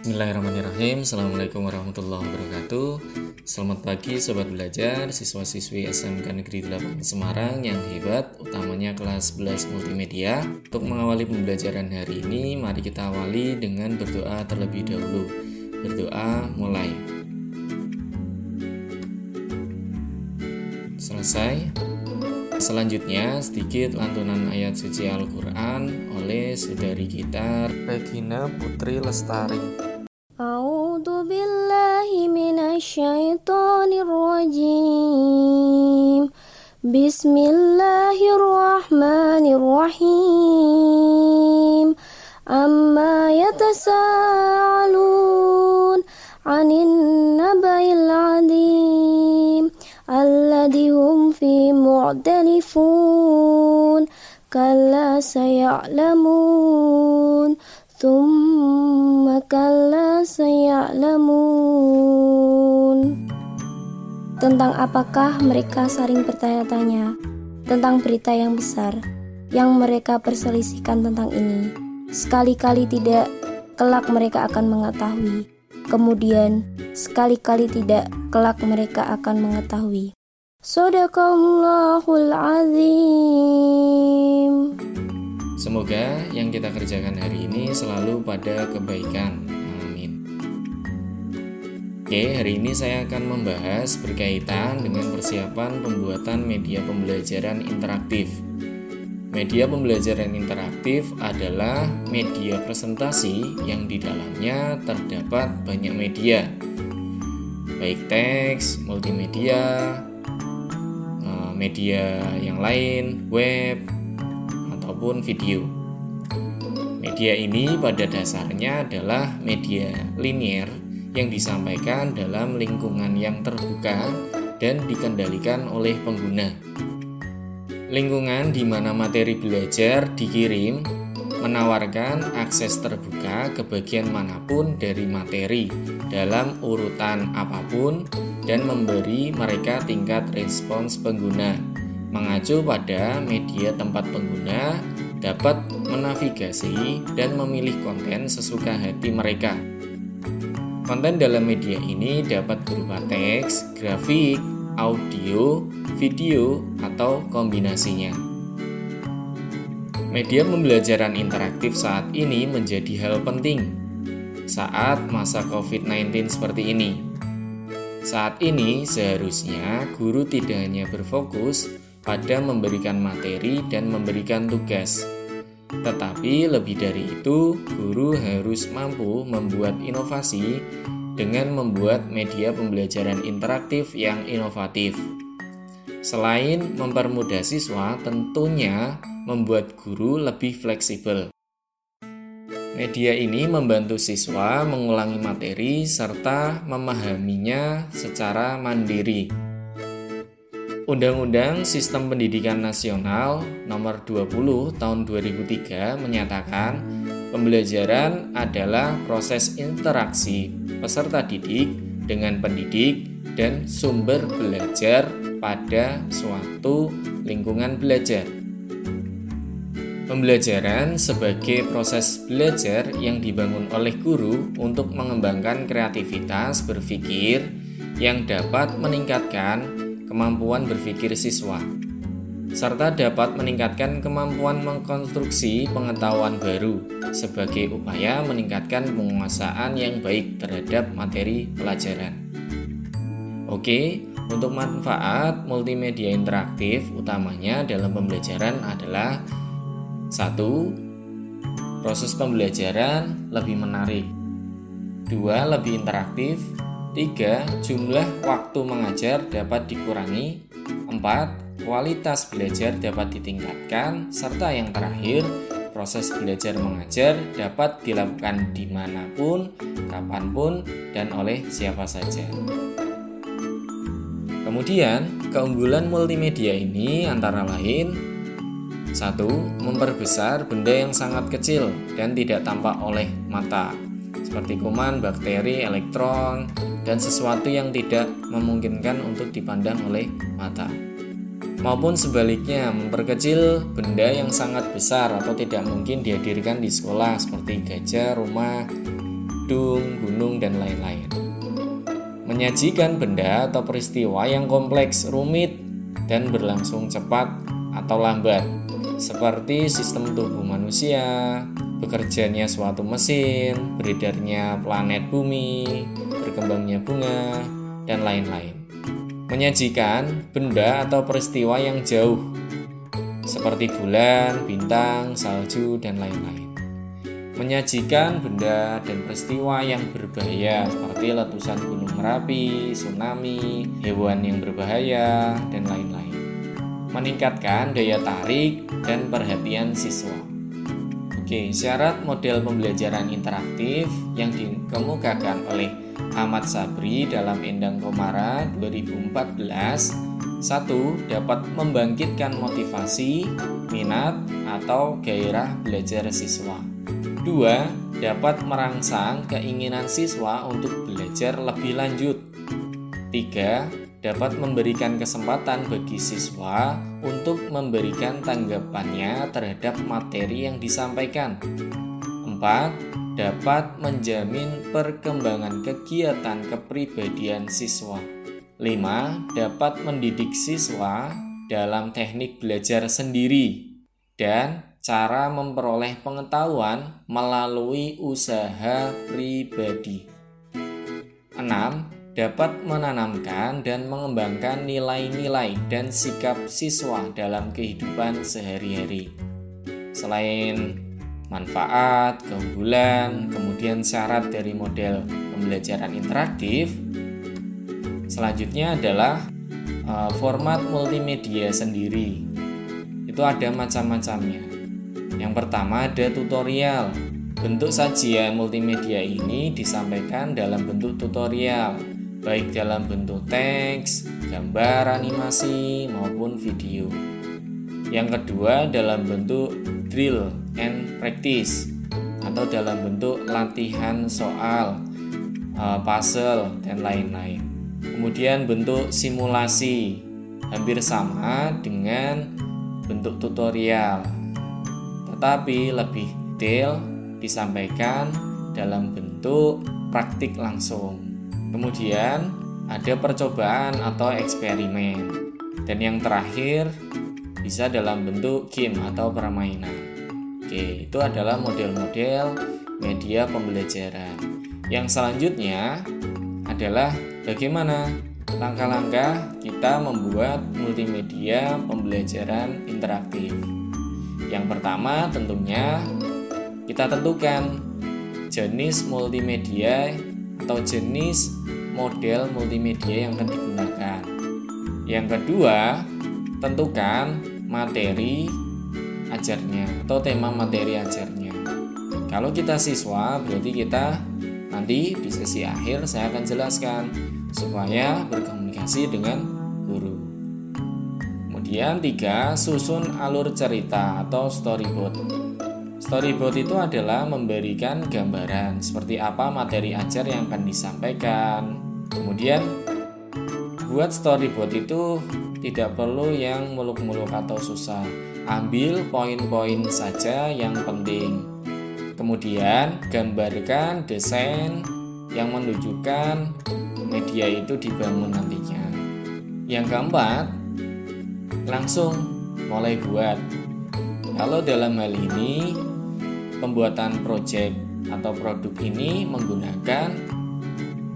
Bismillahirrahmanirrahim. Assalamualaikum warahmatullahi wabarakatuh. Selamat pagi Sobat Belajar Siswa-siswi SMK Negeri 8 Semarang yang hebat Utamanya kelas 11 multimedia. Untuk mengawali pembelajaran hari ini Mari kita awali dengan berdoa terlebih dahulu. Berdoa mulai. Selesai. Selanjutnya, sedikit lantunan ayat suci Al-Quran oleh saudari kita Regina Putri Lestari. الشيطان الرجيم. بسم الله الرحمن الرحيم. أما يتساءلون عن النبأ العظيم الذي هم فيه مختلفون. كلا سيعلمون. Thumma kalla sayalamun tentang apakah mereka saling bertanya-tanya tentang berita yang besar yang mereka perselisihkan tentang ini sekali-kali tidak kelak mereka akan mengetahui kemudian sekali-kali tidak kelak mereka akan mengetahui. Sadaqallahul azim. Semoga yang kita kerjakan hari ini selalu pada kebaikan. Amin. Oke, hari ini saya akan membahas berkaitan dengan persiapan pembuatan media pembelajaran interaktif. Media pembelajaran interaktif adalah media presentasi yang di dalamnya terdapat banyak media, baik teks, multimedia, eh, media yang lain, web, ataupun video. Media ini pada dasarnya adalah media linier yang disampaikan dalam lingkungan yang terbuka dan dikendalikan oleh pengguna. Lingkungan di mana materi belajar dikirim menawarkan akses terbuka ke bagian mana pun dari materi dalam urutan apa pun dan memberi mereka tingkat respons pengguna. Mengacu pada media tempat pengguna dapat menavigasi dan memilih konten sesuka hati mereka. Konten dalam media ini dapat berupa teks, grafik, audio, video, atau kombinasinya. Media pembelajaran interaktif saat ini menjadi hal penting saat masa COVID-19 seperti ini. Saat ini seharusnya guru tidak hanya berfokus pada memberikan materi dan memberikan tugas, tetapi lebih dari itu, guru harus mampu membuat inovasi dengan membuat media pembelajaran interaktif yang inovatif. Selain mempermudah siswa, tentunya membuat guru lebih fleksibel. Media ini membantu siswa mengulangi materi serta memahaminya secara mandiri. Undang-Undang Sistem Pendidikan Nasional Nomor 20 Tahun 2003 menyatakan pembelajaran adalah proses interaksi peserta didik dengan pendidik dan sumber belajar pada suatu lingkungan belajar. Pembelajaran sebagai proses belajar yang dibangun oleh guru untuk mengembangkan kreativitas berpikir yang dapat meningkatkan kemampuan berpikir siswa, serta dapat meningkatkan kemampuan mengkonstruksi pengetahuan baru sebagai upaya meningkatkan penguasaan yang baik terhadap materi pelajaran. Oke, untuk manfaat multimedia interaktif utamanya dalam pembelajaran adalah satu, proses pembelajaran lebih menarik. Dua, lebih interaktif. Tiga, jumlah waktu mengajar dapat dikurangi. Empat, kualitas belajar dapat ditingkatkan. Serta yang terakhir, proses belajar mengajar dapat dilakukan di mana pun, kapan pun, dan oleh siapa saja. Kemudian, keunggulan multimedia ini antara lain satu, memperbesar benda yang sangat kecil dan tidak tampak oleh mata, seperti kuman, bakteri, elektron, dan sesuatu yang tidak memungkinkan untuk dipandang oleh mata. Maupun sebaliknya, memperkecil benda yang sangat besar atau tidak mungkin dihadirkan di sekolah, seperti gajah, rumah, gedung, gunung, dan lain-lain. Menyajikan benda atau peristiwa yang kompleks, rumit, dan berlangsung cepat atau lambat, seperti sistem tubuh manusia, bekerjanya suatu mesin, beredarnya planet bumi, berkembangnya bunga, dan lain-lain. Menyajikan benda atau peristiwa yang jauh, seperti bulan, bintang, salju, dan lain-lain. Menyajikan benda dan peristiwa yang berbahaya seperti letusan gunung Merapi, tsunami, hewan yang berbahaya, dan lain-lain. Meningkatkan daya tarik dan perhatian siswa. Oke, syarat model pembelajaran interaktif yang dikemukakan oleh Ahmad Sabri dalam Endang Komara 2014 satu, dapat membangkitkan motivasi, minat, atau gairah belajar siswa. Dua, dapat merangsang keinginan siswa untuk belajar lebih lanjut. Tiga, dapat memberikan kesempatan bagi siswa untuk memberikan tanggapannya terhadap materi yang disampaikan. Empat, dapat menjamin perkembangan kegiatan kepribadian siswa. 5. Dapat mendidik siswa dalam teknik belajar sendiri dan cara memperoleh pengetahuan melalui usaha pribadi. 6. Dapat menanamkan dan mengembangkan nilai-nilai dan sikap siswa dalam kehidupan sehari-hari. Selain manfaat, keunggulan, kemudian syarat dari model pembelajaran interaktif, Selanjutnya adalah uh, format multimedia sendiri. Itu ada macam-macamnya. Yang pertama ada tutorial. Bentuk sajian multimedia ini disampaikan dalam bentuk tutorial, baik dalam bentuk teks, gambar, animasi, maupun video. Yang kedua dalam bentuk drill and practice atau dalam bentuk latihan soal, uh, puzzle, dan lain-lain. Kemudian bentuk simulasi hampir sama dengan bentuk tutorial. Tetapi lebih detail disampaikan dalam bentuk praktik langsung. Kemudian ada percobaan atau eksperimen. Dan yang terakhir bisa dalam bentuk game atau permainan. Oke, itu adalah model-model media pembelajaran. Yang selanjutnya adalah bagaimana langkah-langkah kita membuat multimedia pembelajaran interaktif. Yang pertama tentunya kita tentukan jenis multimedia atau jenis model multimedia yang akan digunakan. Yang kedua, tentukan materi ajarnya atau tema materi ajarnya. Kalau kita siswa, berarti kita Nanti di sesi akhir saya akan jelaskan supaya berkomunikasi dengan guru. Kemudian tiga, susun alur cerita atau storyboard. Storyboard itu adalah memberikan gambaran seperti apa materi ajar yang akan disampaikan. Kemudian buat storyboard itu tidak perlu yang muluk-muluk atau susah. Ambil poin-poin saja yang penting. Kemudian gambarkan desain yang menunjukkan media itu dibangun nantinya. Yang keempat, langsung mulai buat. Kalau dalam hal ini pembuatan project atau produk ini menggunakan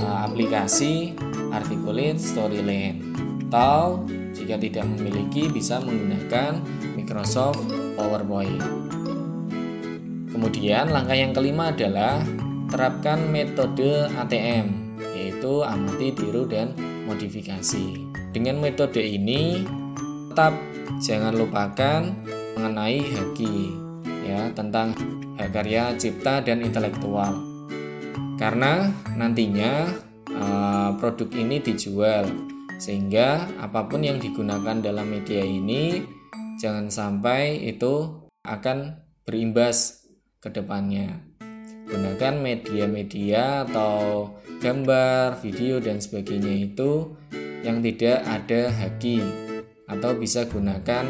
uh, aplikasi Articulate Storyline atau jika tidak memiliki bisa menggunakan Microsoft PowerPoint. Kemudian langkah yang kelima adalah terapkan metode ATM yaitu amati, tiru dan modifikasi. Dengan metode ini tetap jangan lupakan mengenai haki ya tentang hak karya cipta dan intelektual. Karena nantinya uh, produk ini dijual sehingga apa pun yang digunakan dalam media ini jangan sampai itu akan berimbas ke depannya. Gunakan media-media atau gambar, video, dan sebagainya itu yang tidak ada haki atau bisa gunakan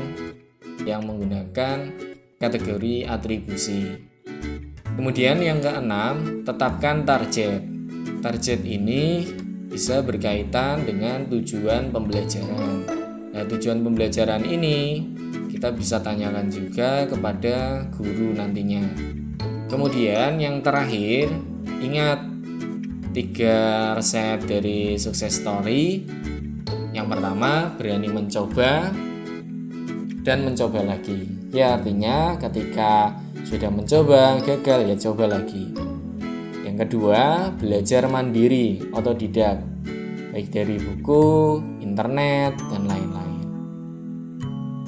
yang menggunakan kategori atribusi. Kemudian yang keenam, tetapkan target. Target ini bisa berkaitan dengan tujuan pembelajaran. Nah, tujuan pembelajaran ini kita bisa tanyakan juga kepada guru nantinya. Kemudian yang terakhir, ingat tiga resep dari sukses story. Yang pertama, berani mencoba dan mencoba lagi. Ya, artinya ketika sudah mencoba gagal ya coba lagi. Yang kedua, belajar mandiri, otodidak, baik dari buku, internet, dan lain-lain.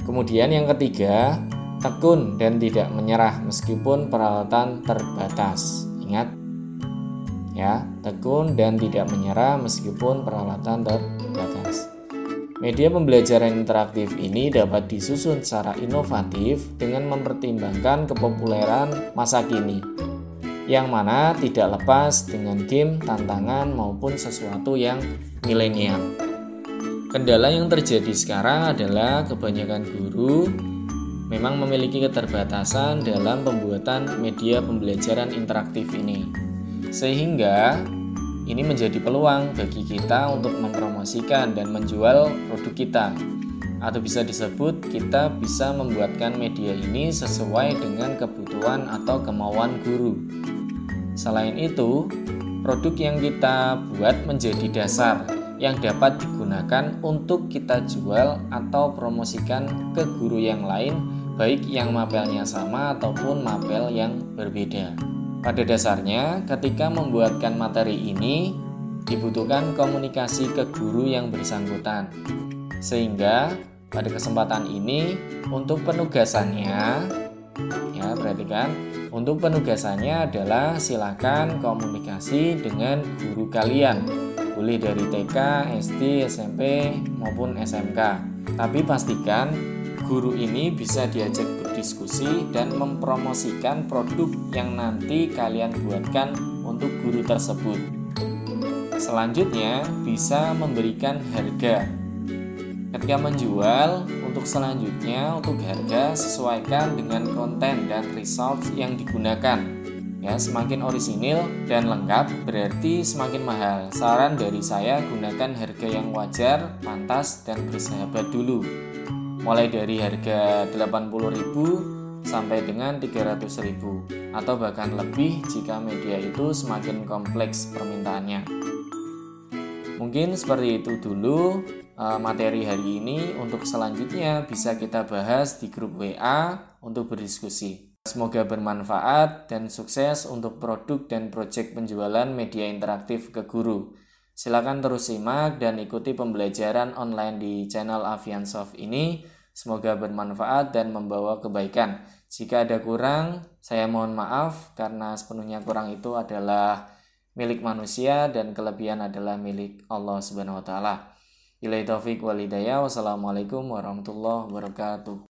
Kemudian yang ketiga, tekun dan tidak menyerah meskipun peralatan terbatas. Ingat, ya, tekun dan tidak menyerah meskipun peralatan terbatas. Media pembelajaran interaktif ini dapat disusun secara inovatif dengan mempertimbangkan kepopuleran masa kini, yang mana tidak lepas dengan game, tantangan, maupun sesuatu yang milenial. Kendala yang terjadi sekarang adalah kebanyakan guru memang memiliki keterbatasan dalam pembuatan media pembelajaran interaktif ini, sehingga ini menjadi peluang bagi kita untuk mempromosikan dan menjual kita. Atau bisa disebut kita bisa membuatkan media ini sesuai dengan kebutuhan atau kemauan guru. Selain itu, produk yang kita buat menjadi dasar yang dapat digunakan untuk kita jual atau promosikan ke guru yang lain, baik yang mapelnya sama ataupun mapel yang berbeda. Pada dasarnya, ketika membuatkan materi ini dibutuhkan komunikasi ke guru yang bersangkutan. Sehingga pada kesempatan ini untuk penugasannya ya perhatikan untuk penugasannya adalah silakan komunikasi dengan guru kalian boleh dari TK, SD, SMP maupun SMK tapi pastikan guru ini bisa diajak berdiskusi dan mempromosikan produk yang nanti kalian buatkan untuk guru tersebut. Selanjutnya, bisa memberikan harga. Ketika menjual, untuk selanjutnya untuk harga sesuaikan dengan konten dan result yang digunakan. Ya, semakin orisinil dan lengkap berarti semakin mahal. Saran dari saya gunakan harga yang wajar, pantas dan bersahabat dulu mulai dari harga 80.000 sampai dengan 300.000 atau bahkan lebih jika media itu semakin kompleks permintaannya. Mungkin seperti itu dulu materi hari ini. Untuk selanjutnya bisa kita bahas di grup WA untuk berdiskusi. Semoga bermanfaat dan sukses untuk produk dan proyek penjualan media interaktif ke guru. Silakan terus simak dan ikuti pembelajaran online di channel Aviansoft ini. Semoga bermanfaat dan membawa kebaikan. Jika ada kurang, saya mohon maaf karena sepenuhnya kurang itu adalah milik manusia dan kelebihan adalah milik Allah Subhanahu wa taala. Ilai taufik walidaya. Wassalamualaikum warahmatullahi wabarakatuh.